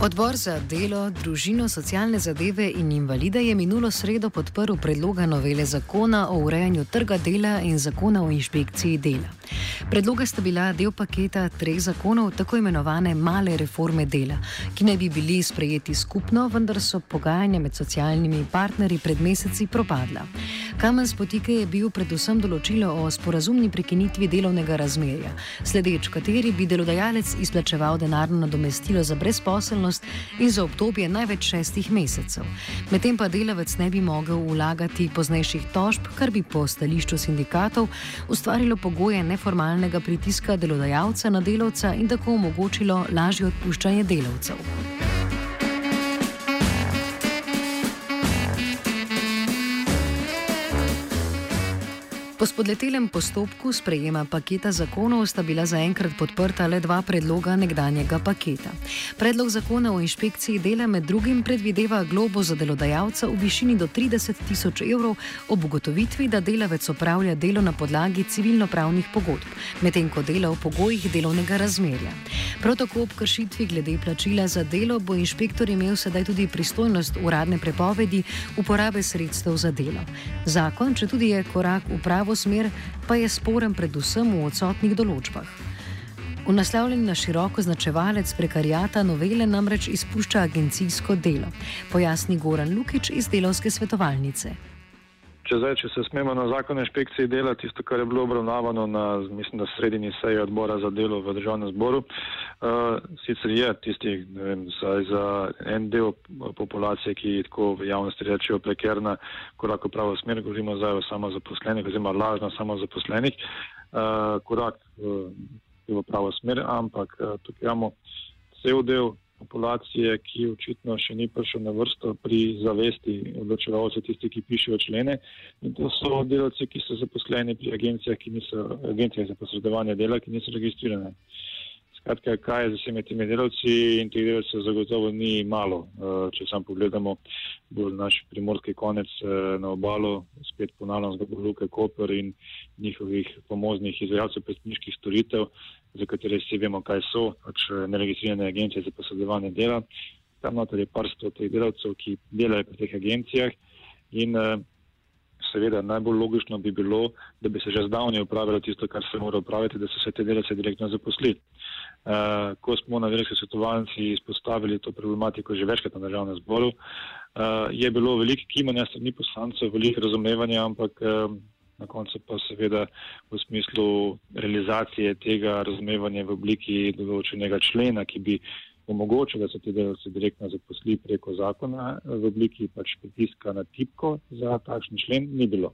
Odbor za delo, družino, socialne zadeve in invalide je minulo sredo podprl predloga novele zakona o urejanju trga dela in zakona o inšpekciji dela. Predloga sta bila del paketa treh zakonov, tako imenovane male reforme dela, ki naj bi bili sprejeti skupno, vendar so pogajanja med socialnimi partnerji pred meseci propadla. Kamen spotike je bil predvsem določilo o sporazumni prekinitvi delovnega razmerja, sledeč kateri bi delodajalec izplačeval denarno nadomestilo za brezposelnost in za obdobje največ šestih mesecev. Medtem pa delavec ne bi mogel vlagati poznejših tožb, kar bi po stališču sindikatov ustvarilo pogoje neformalnega pritiska delodajalca na delavca in tako omogočilo lažje odpuščanje delavcev. Po spodletelem postopku sprejema paketa zakonov sta bila zaenkrat podprta le dva predloga nekdanjega paketa. Predlog zakona o inšpekciji dela med drugim predvideva globo za delodajalca v višini do 30 tisoč evrov ob ugotovitvi, da delavec opravlja delo na podlagi civilno-pravnih pogodb, medtem ko dela v pogojih delovnega razmerja. Prav tako ob kršitvi glede plačila za delo bo inšpektor imel sedaj tudi pristojnost uradne prepovedi uporabe sredstev za delo. Zakon, če tudi je korak v pravo pravo smer, pa je sporen predvsem v odsotnih določbah. V naslavljanju na široko značevalec prekarijata novele namreč izpušča agencijsko delo, pojasni Goran Lukič iz delovske svetovalnice. Če, zdaj, če se smemo na zakon o inšpekciji dela, tisto, kar je bilo obravnavano na mislim, na sredini seji odbora za delo v državnem zboru, uh, sicer je tisti, ne vem, za, za en del populacije, ki tako v javnosti rečejo prekerna, korak v pravo smer, govorimo zdaj o samozaposlenih, oziroma lažno samozaposlenih, uh, korak uh, v pravo smer, ampak uh, tukaj imamo cel del populacije, ki očitno še ni prišel na vrsto pri zavesti odločevalcev, tisti, ki pišejo člene. In to so delavci, ki so zaposleni pri agencijah, ki niso agencijah za posredovanje dela, ki niso registrirane. Skratka, kaj je z vsemi temi delavci in teh delavcev zagotovo ni malo. Eh, če sam pogledamo bolj naš primorski konec eh, na obalo, spet ponavljam zgodbo Luke Koper in njihovih pomoznih izvajalcev predstavniških storitev, za katere vsi vemo, kaj so, pač eh, neregistrirane agencije za posredovanje dela. Tam noter je par sto teh delavcev, ki delajo pri teh agencijah in uh, seveda najbolj logično bi bilo, da bi se že zdavnje upravilo tisto, kar se mora upraviti, da se vse te delavce direktno zaposli. Uh, ko smo na veliki svetovalnici izpostavili to problematiko že večkrat na državnem zboru, uh, je bilo veliko kimanja strani poslancev, veliko razumevanja, ampak uh, na koncu pa seveda v smislu realizacije tega razumevanja v obliki določenega člena, ki bi omogočil, da se ti delavci direktno zaposli preko zakona v obliki pač pritiska na tipko za takšen člen, ni bilo.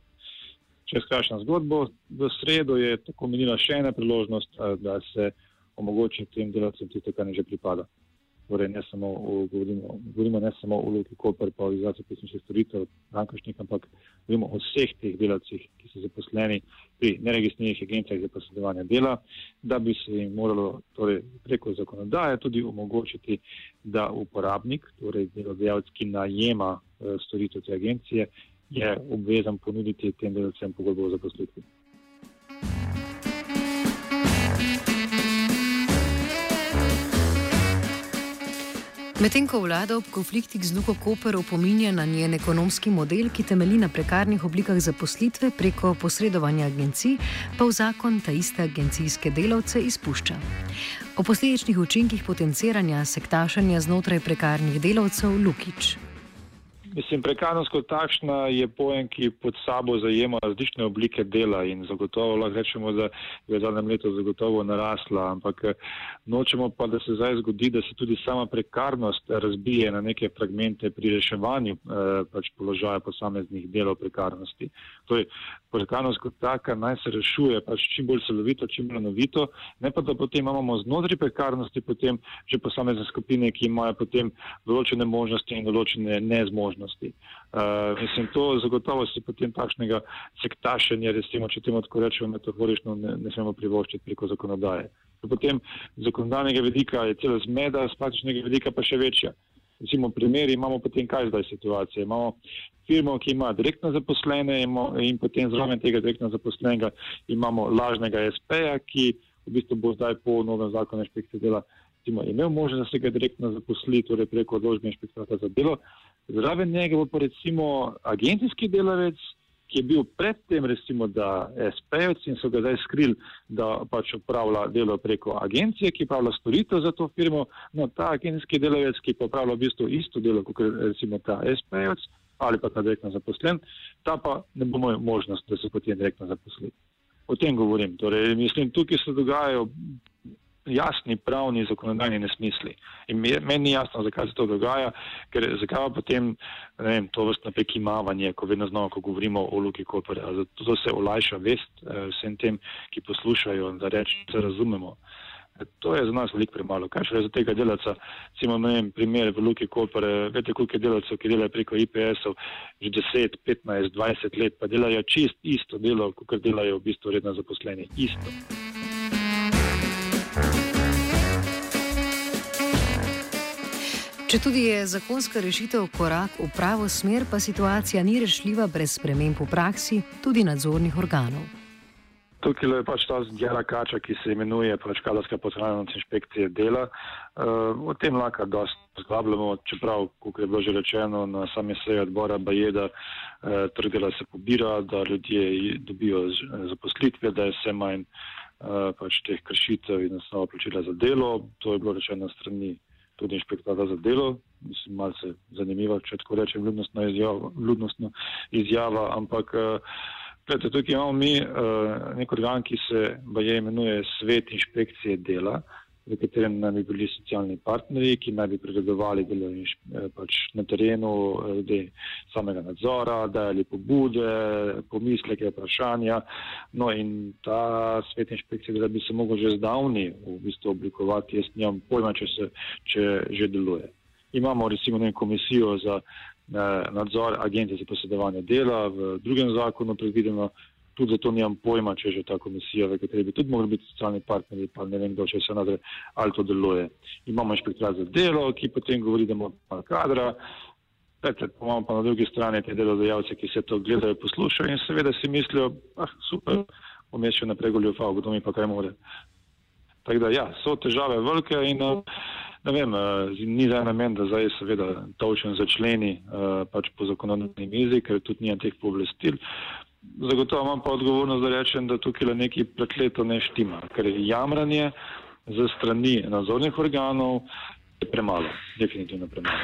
Če skrašam zgodbo, v sredo je tako menila še ena priložnost, da se omogoči tem delavcem tisto, kar ne že pripada torej ne samo o, govorimo, govorimo ne samo o Luki Koper, pa o izvajalcu pesniških storitev, bankošnik, ampak govorimo o vseh teh delavcih, ki so zaposleni pri neregistriranih agencijah za posredovanje dela, da bi se jim moralo torej, preko zakonodaje tudi omogočiti, da uporabnik, torej delodajalec, ki najema e, storitev te agencije, je obvezan ponuditi tem delavcem pogodbo o zaposlitvi. Medtem ko vlada ob konfliktih z Luko Koper opominja na njen ekonomski model, ki temelji na prekarnih oblikah zaposlitve preko posredovanja agencij, pa v zakon ta iste agencijske delavce izpušča. O posledičnih učinkih potenciranja sektašanja znotraj prekarnih delavcev Lukič. Mislim, prekarnost kot takšna je pojem, ki pod sabo zajema različne oblike dela in zagotovo lahko rečemo, da je v zadnjem letu zagotovo narasla, ampak eh, nočemo pa, da se zdaj zgodi, da se tudi sama prekarnost razbije na neke fragmente pri reševanju eh, pač položaja posameznih delov prekarnosti. Torej, prekarnost kot taka naj se rešuje pač čim bolj celovito, čim bolj novito, ne pa da potem imamo znotraj prekarnosti potem že posamezne skupine, ki imajo potem določene možnosti in določene nezmožnosti skupnosti. Uh, mislim, to zagotovo si potem takšnega sektašenja, recimo, če temu tako rečemo metaforično, ne, ne smemo privoščiti preko zakonodaje. Potem zakonodajnega vidika je cela zmeda, z praktičnega vidika pa še večja. Recimo, primeri imamo potem kaj zdaj situacije. Imamo firmo, ki ima direktno zaposlene in potem zraven tega direktno zaposlenega imamo lažnega SP-ja, ki v bistvu bo zdaj po novem zakonu inšpekcije dela recimo, imel možnost, da se ga direktno zaposli, torej preko odložbe inšpektorata za delo. Zraven njega bo pa recimo agencijski delavec, ki je bil predtem recimo da SP-jec in so ga zdaj skrili, da pač upravlja delo preko agencije, ki upravlja storitev za to firmo. No, ta agencijski delavec, ki pa upravlja v bistvu isto delo, kot recimo ta SP-jec ali pa ta direktno zaposlen, ta pa ne bo imel možnost, da se potem direktno zaposli. O tem govorim. Torej, mislim, tukaj se dogajajo jasni pravni zakonodajni nesmisli. In meni ni jasno, zakaj se to dogaja, ker zakaj pa potem vem, to vrstno prekimavanje, ko vedno znova, ko govorimo o Luki Koper, zato se olajša vest eh, vsem tem, ki poslušajo, da reč, se razumemo. E, to je za nas veliko premalo. Kaj še za tega delavca? Ne primer v Luki Koper, veste, koliko je delavcev, ki delajo preko IPS-ov že 10, 15, 20 let, pa delajo čist isto delo, kot delajo v bistvu redno zaposleni. Isto. Če tudi je zakonska rešitev korak v pravo smer, pa situacija ni rešljiva brez sprememb v praksi, tudi nadzornih organov. Tukaj je pač ta zdjela kača, ki se imenuje pač Kalarska poslovna inšpekcija dela. Uh, o tem lahko dosti zglabljamo, čeprav, kot je bilo že rečeno na sami seji odbora Bajeda, uh, trg dela se pobira, da ljudje dobijo zaposlitve, da je vse manj Eh, pač teh kršitev in osnova plačila za delo. To je bilo rečeno strani tudi inšpektorata za delo. Mislim, malce zanimivo, če tako rečem, ljudnostna izjava, ljudnostna izjava ampak uh, gledajte, tukaj imamo mi uh, nek organ, ki se baje imenuje Svet inšpekcije dela. V katerem naj bi bili socialni partnerji, ki naj bi pregledovali delo eh, pač na terenu, glede samega nadzora, dajali pobude, pomisleke, vprašanja. No in ta svet inšpekcije dela bi se mogel že zdavni v bistvu oblikovati, jaz nimam pojma, če, se, če že deluje. Imamo recimo nekaj komisijo za eh, nadzor agencije za posedovanje dela, v drugem zakonu predvideno tudi zato nimam pojma, če je že ta komisija, v kateri bi tudi mogli biti socialni partnerji, pa ne vem, kdo še se nadre, ali to deluje. Imamo inšpektorat za delo, ki potem govori, da imamo kadra, Pete, imamo pa na drugi strani te delodajalce, ki se to gledajo, poslušajo in seveda si mislijo, ah, super, vmes še naprej goljufal, kdo mi pa kaj more. Tako da ja, so težave velike in ne vem, eh, ni za namen, da zdaj seveda točen začleni eh, pač po zakonodajni mizi, ker tudi nija teh povlestil. Zagotovo imam pa odgovornost, da rečem, da tukaj le neki prekleto ne štima, ker je jamranje za strani nadzornih organov premalo, definitivno premalo.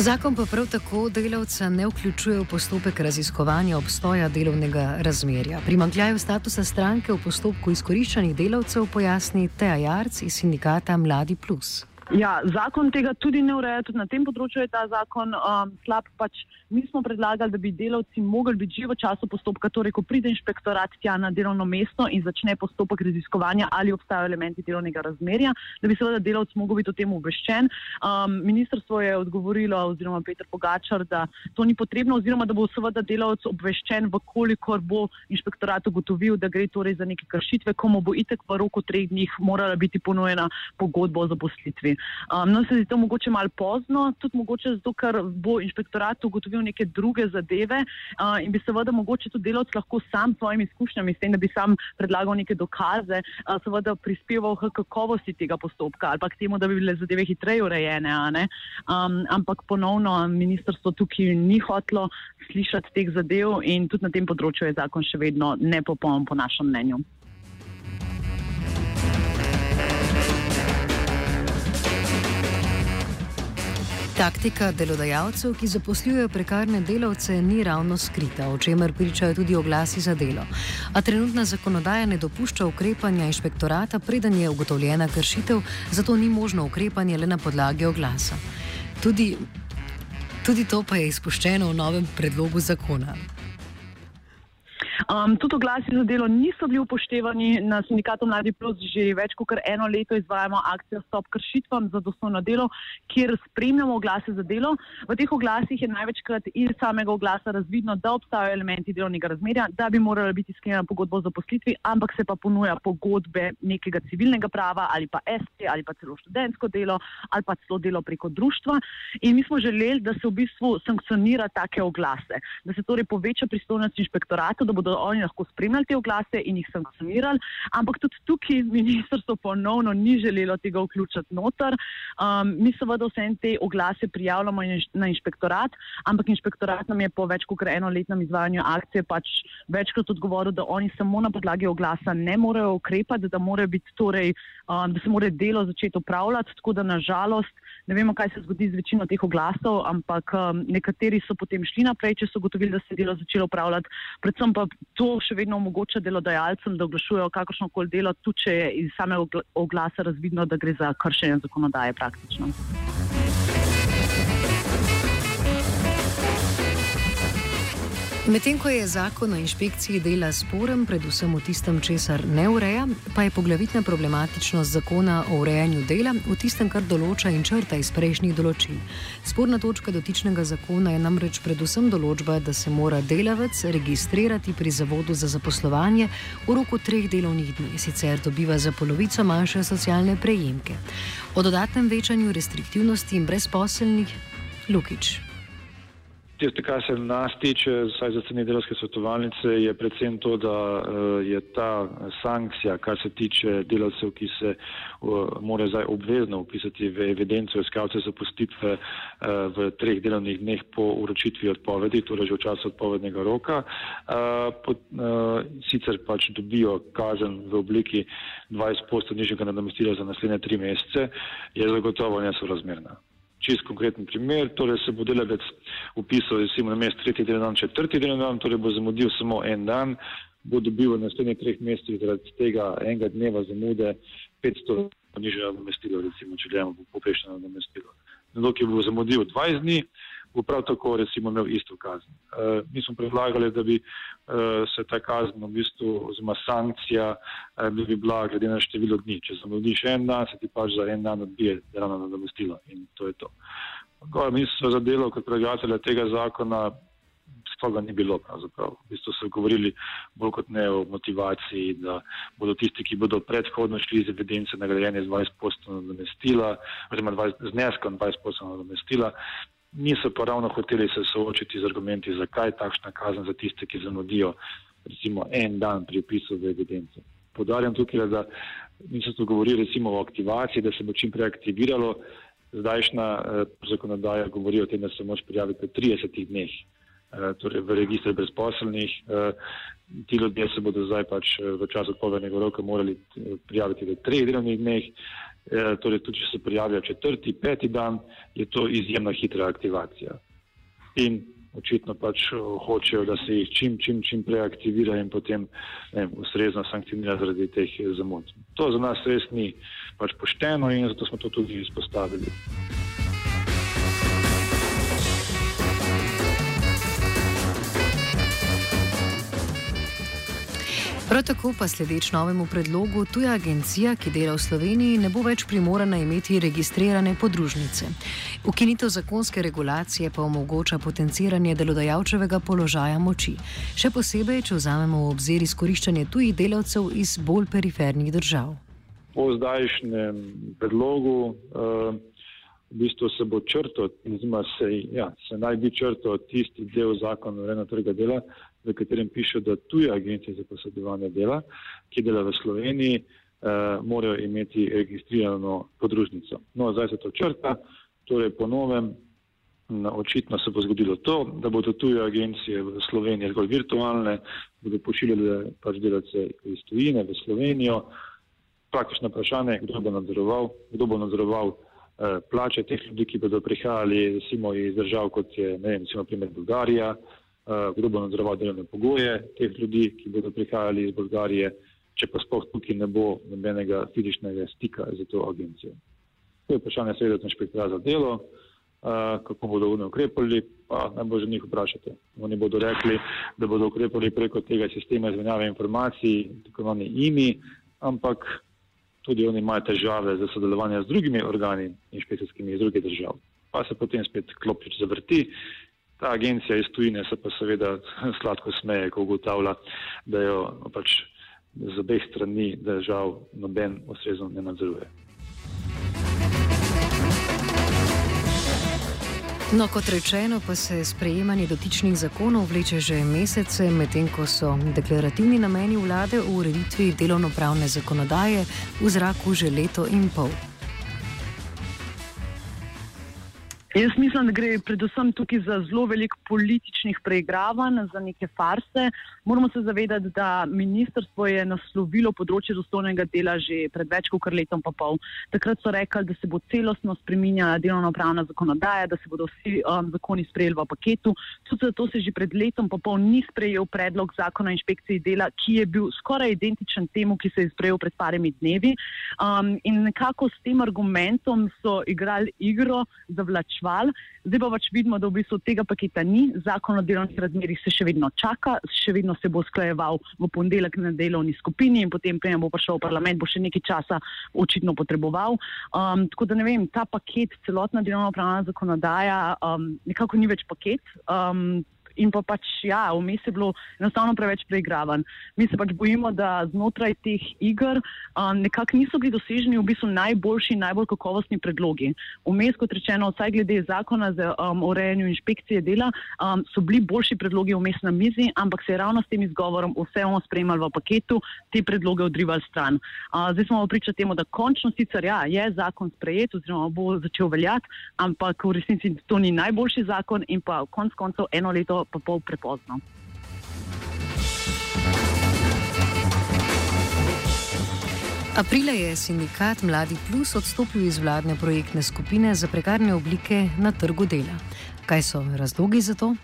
Zakon pa prav tako delavca ne vključuje v postopek raziskovanja obstoja delovnega razmerja. Primankljaju statusa stranke v postopku izkoriščanih delavcev pojasni Teja Jarc iz sindikata Mladi Plus. Ja, zakon tega tudi ne ureja, tudi na tem področju je ta zakon um, slab. Pač mi smo predlagali, da bi delavci mogli biti že v času postopka, torej ko pride inšpektorat tja na delovno mesto in začne postopek raziskovanja, ali obstajajo elementi delovnega razmerja, da bi seveda delavc mogel biti o tem obveščen. Um, ministrstvo je odgovorilo, oziroma Petr Pogačar, da to ni potrebno, oziroma da bo seveda delavc obveščen, vkolikor bo inšpektorat ugotovil, da gre torej za neke kršitve, komu bo itek v roku treh dni morala biti ponujena pogodba o zaposlitvi. Um, no, se zdi to mogoče malo pozno, tudi mogoče zato, ker bo inšpektorat ugotovil naredil neke druge zadeve uh, in bi seveda mogoče tudi delavec lahko sam s svojimi izkušnjami, s tem, da bi sam predlagal neke dokaze, uh, seveda prispeval k kakovosti tega postopka ali pa k temu, da bi bile zadeve hitreje urejene. Um, ampak ponovno ministrstvo tukaj ni hotlo slišati teh zadev in tudi na tem področju je zakon še vedno nepopoln po našem mnenju. Taktika delodajalcev, ki zaposlujejo prekarne delavce, ni ravno skrita, o čemer pričajo tudi oglasi za delo. A trenutna zakonodaja ne dopušča ukrepanja inšpektorata, preden je ugotovljena kršitev, zato ni možno ukrepanje le na podlagi oglasa. Tudi, tudi to pa je izpuščeno v novem predlogu zakona. Um, tudi oglasi za delo niso bili upoštevani. Na sindikatu Mladi Plus že več kot eno leto izvajamo akcijo Stop kršitvam za dostojno delo, kjer spremljamo oglase za delo. V teh oglasih je največkrat iz samega oglasa razvidno, da obstajajo elementi delovnega razmerja, da bi morala biti sklenjena pogodba o zaposlitvi, ampak se pa ponuja pogodbe nekega civilnega prava ali pa ST ali pa celo študentsko delo ali pa celo delo preko društva. In mi smo želeli, da se v bistvu sankcionira take oglase, da se torej poveča pristojnost inšpektorata, da bodo oni lahko spremljali te oglase in jih sankcionirali. Ampak tudi tukaj ministrstvo ponovno ni želelo tega vključiti noter. Um, mi seveda vse te oglase prijavljamo na inšpektorat, ampak inšpektorat nam je po več kot enoletnem izvajanju akcije pač večkrat odgovoril, da oni samo na podlagi oglasa ne morejo ukrepati, da, torej, um, da se mora delo začeti upravljati. Tako da nažalost ne vemo, kaj se zgodi z večino teh oglasov, ampak um, nekateri so potem šli naprej, če so gotovili, da se je delo začelo upravljati. Predvsem pa to še vedno omogoča delodajalcem, da oglašujejo kakršno koli delo, tudi če je iz samega oglasa razvidno, da gre za kršenje zakonodaje praktično. Medtem ko je zakon o inšpekciji dela sporen, predvsem v tistem, česar ne ureja, pa je poglavitna problematičnost zakona o urejanju dela v tistem, kar določa in črta iz prejšnjih določil. Sporna točka dotičnega zakona je namreč predvsem določba, da se mora delavec registrirati pri zavodu za zaposlovanje v roku treh delovnih dni, sicer dobiva za polovico manjše socialne prejemke. O dodatnem večanju restriktivnosti in brezposelnih Lukič. Tisto, kar se nas tiče, vsaj za cene delovske svetovalnice, je predvsem to, da uh, je ta sankcija, kar se tiče delavcev, ki se morajo zdaj obvezno upisati v evidenco iskalce zapustitve uh, v treh delovnih dneh po uročitvi odpovedi, torej že v času odpovednega roka, uh, sicer pač dobijo kazen v obliki 20% nižjega nadomestila za naslednje tri mesece, je zagotovo nesorazmerna čist konkreten primer, torej se bo delavec upisal recimo na mest tretji delovni dan, četrti delovni dan, torej bo zamudil samo en dan, bo dobil v naslednjih treh mesecih zaradi tega enega dneva zamude 500 nižje nadomestilo, recimo, če gledamo poprečno nadomestilo. Nekdo, ki bo zamudil 20 dni, bo prav tako recimo imel isto kazen. E, mi smo predlagali, da bi e, se ta kazen v bistvu, oziroma sankcija, e, da bi bila glede na število dni. Če zamudiš en dan, se ti pač za en dan odbije delovno nadomestilo in to je to. Gore, ministrstvo za delo kot predlagatelja tega zakona sploh ga ni bilo pravzaprav. V bistvu so govorili bolj kot ne o motivaciji, da bodo tisti, ki bodo predhodno šli iz evidence nagrajeni z 20% nadomestila, oziroma z neskom 20% nadomestila, niso pa ravno hoteli se soočiti z argumenti, zakaj takšna kazen za tiste, ki zamudijo recimo en dan pri upisu v evidenco. Podarjam tukaj, da niso to govorili recimo o aktivaciji, da se bo čim prej aktiviralo. Zdajšnja eh, zakonodaja govori o tem, da se moč prijaviti v 30 dneh, eh, torej v registr brezposelnih. Eh, ti ljudje se bodo zdaj pač eh, v času odpovednega roka morali prijaviti v treh delovnih dneh, Eh, torej tudi če se prijavijo četrti, peti dan, je to izjemno hitra aktivacija. In očitno pač eh, hočejo, da se jih čim, čim, čim prej aktivira in potem ne, ustrezno sankcionira zaradi teh zamud. To za nas res ni pač pošteno in zato smo to tudi izpostavili. Prav tako pa sledeč novemu predlogu tuja agencija, ki dela v Sloveniji, ne bo več primorana imeti registrirane podružnice. Ukinitev zakonske regulacije pa omogoča potenciranje delodajalčevega položaja moči, še posebej, če vzamemo v obzir izkoriščanje tujih delavcev iz bolj perifernih držav. Po zdajšnjem predlogu uh, v bistvu se bo črto, oziroma se, ja, se naj bi črto tisti del zakona o urejanju trga dela, v katerem piše, da tuje agencije za posredovanje dela, ki dela v Sloveniji, eh, morajo imeti registrirano podružnico. No, zdaj se to črta, torej po novem, očitno se bo zgodilo to, da bodo tuje agencije v Sloveniji zgolj virtualne, bodo pošiljali pač delavce iz tujine v Slovenijo. Praktično vprašanje, kdo bo nadzoroval, kdo bo nadzoroval Eh, plače teh ljudi, ki bodo prihajali recimo iz držav, kot je ne vem, recimo primer Bulgarija, eh, kdo bo nadzoroval delovne pogoje teh ljudi, ki bodo prihajali iz Bulgarije, če pa sploh tukaj ne bo nobenega fizičnega stika z to agencijo. To je vprašanje seveda inšpektora za delo, eh, kako bodo oni ukrepali, pa ne bo že njih vprašati. Oni bodo rekli, da bodo ukrepali preko tega sistema izmenjave informacij, tako imenovani IMI, ampak tudi oni imajo težave za sodelovanje z drugimi organi inšpekcijskimi iz drugih držav. Pa se potem spet klopič zavrti. Ta agencija iz tujine se pa seveda sladko smeje, ko ugotavlja, da jo pač z obeh strani držav noben ustrezno ne nadzoruje. No, kot rečeno, pa se sprejemanje dotičnih zakonov vleče že mesece, medtem ko so deklarativni nameni vlade v ureditvi delovno-pravne zakonodaje v zraku že leto in pol. Jaz mislim, da gre predvsem tukaj za zelo veliko političnih preigravanj, za neke farse. Moramo se zavedati, da ministrstvo je naslovilo področje dostojnega dela že pred več kot letom in pol. Takrat so rekli, da se bo celostno spreminjala delovno-pravna zakonodaja, da se bodo vsi um, zakoni sprejeli v paketu. Tudi zato se že pred letom in pol ni sprejel predlog zakona o inšpekciji dela, ki je bil skoraj identičen temu, ki se je sprejel pred parimi dnevi. Um, in nekako s tem argumentom so igrali igro zavlačevanja reševali. Zdaj pa pač vidimo, da v bistvu tega paketa ni. Zakon o delovnih razmerih se še vedno čaka, še vedno se bo sklajeval v ponedeljek na delovni skupini in potem, preden bo prišel v parlament, bo še nekaj časa očitno potreboval. Um, tako da ne vem, ta paket, celotna delovna pravna zakonodaja, um, nekako ni več paket. Um, in pa pač, ja, vmes je bilo enostavno preveč preigravan. Mi se pač bojimo, da znotraj teh iger um, nekako niso bili doseženi v bistvu najboljši, najbolj kakovostni predlogi. Vmes, kot rečeno, vsaj glede zakona za um, urejanju inšpekcije dela, um, so bili boljši predlogi vmes na mizi, ampak se je ravno s tem izgovorom vse ono spremljali v paketu, te predloge odrivali stran. Uh, zdaj smo priča temu, da končno sicer ja, je zakon sprejet oziroma bo začel veljati, ampak v resnici to ni najboljši zakon in pa konc koncev eno leto pa pol prepozno. Aprila je sindikat Mladi Plus odstopil iz vladne projektne skupine za prekarne oblike na trgu dela. Kaj so razlogi za to?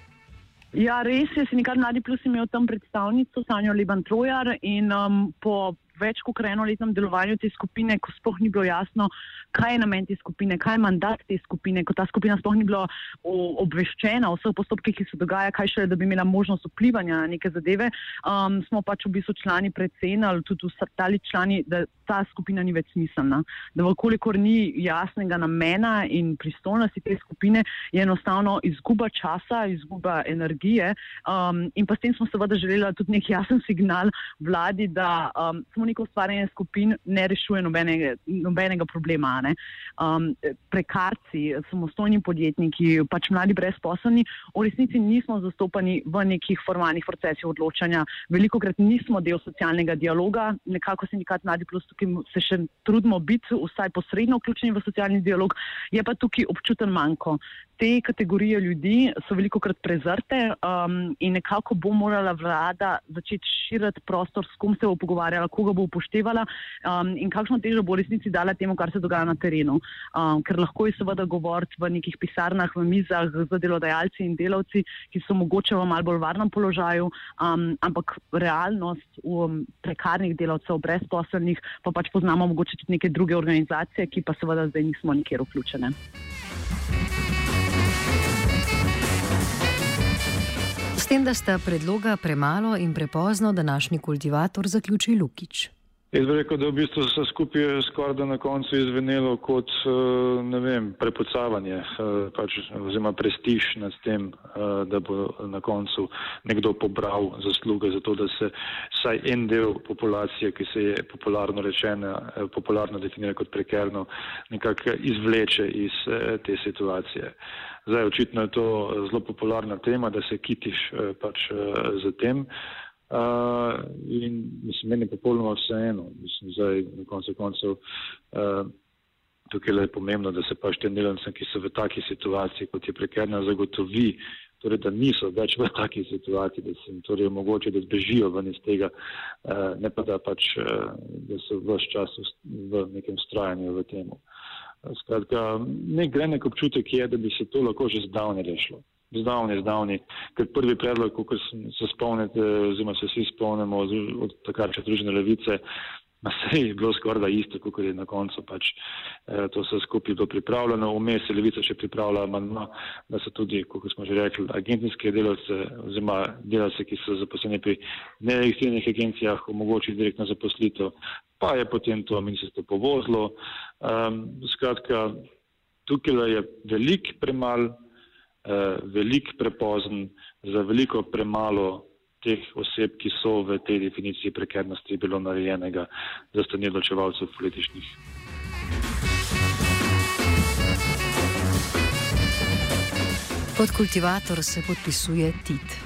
Ja, res je, sindikat Mladi Plus imel tam predstavnico Sanjo Liban Trojar in um, po več kot enoletnem delovanju te skupine, ko sploh ni bilo jasno, kaj je namen te skupine, kaj je mandat te skupine, ko ta skupina sploh ni bila obveščena o vseh postopkih, ki se dogaja, kaj še je, da bi imela možnost vplivanja na neke zadeve, um, smo pač v bistvu člani precenili, tudi ostali člani, da ta skupina ni več smiselna. Da vkolikor ni jasnega namena in pristojnosti te skupine, je enostavno izguba časa, izguba energije um, in pa s tem smo seveda želeli tudi nek jasen signal vladi, da um, smo neko ustvarjanje skupin ne rešuje nobenega, nobenega problema. Um, prekarci, samostojni podjetniki, pač mladi brezposobni, v resnici nismo zastopani v nekih formalnih procesih odločanja. Veliko krat nismo del socialnega dialoga, nekako sindikat Mladi Plus tukaj se še trudimo biti vsaj posredno vključeni v socialni dialog, je pa tukaj občuten manjko te kategorije ljudi so veliko krat prezrte um, in nekako bo morala vlada začeti širiti prostor, s kom se bo pogovarjala, koga bo upoštevala um, in kakšno težo bo resnici dala temu, kar se dogaja na terenu. Um, ker lahko je seveda govoriti v nekih pisarnah, v mizah z delodajalci in delavci, ki so mogoče v mal bolj varnem položaju, um, ampak realnost um, prekarnih delavcev, brezposelnih, pa pač poznamo mogoče tudi neke druge organizacije, ki pa seveda zdaj nismo nikjer vključene. S tem, da sta predloga premalo in prepozno, današnji kultivator zaključi Lukič. Jaz bi rekel, da v bistvu se skupaj skoraj da na koncu izvenelo kot, eh, ne vem, prepucavanje, eh, pač, oziroma prestiž nad tem, eh, da bo na koncu nekdo pobral zasluge za to, da se saj en del populacije, ki se je popularno rečena, popularno definira kot prekerno, nekako izvleče iz te situacije. Zdaj, očitno je to zelo popularna tema, da se kitiš pač za tem. Uh, in mislim, meni je popolnoma vseeno, mislim, zdaj na koncu koncev uh, tukaj je pomembno, da se pač tem delavcem, ki so v taki situaciji, kot je prekerna, zagotovi, torej, da niso več v taki situaciji, da se jim torej omogoče, da zbežijo ven iz tega, uh, ne pa da pač, uh, da so vse čas v nekem strajanju v temu. Skratka, nek grenek občutek je, da bi se to lahko že zdavne rešilo zdavni, zdavni, ker prvi predlog, kot se spomnite, oziroma se vsi spomnimo od takrat še družene levice, na vse je bilo skoraj da isto, kot je na koncu pač eh, to vse skupaj bilo pripravljeno. Vmes je levica še pripravila manjma, da so tudi, kot smo že rekli, agencijske delavce oziroma delavce, ki so zaposleni pri neregistriranih agencijah, omogočili direktno zaposlitev, pa je potem to ministrstvo povozlo. Um, skratka, tukaj je velik premal eh, veliko prepozen, za veliko premalo teh oseb, ki so v tej definiciji prekernosti bilo narejenega za strani odločevalcev političnih. Pod kultivator se podpisuje Tit.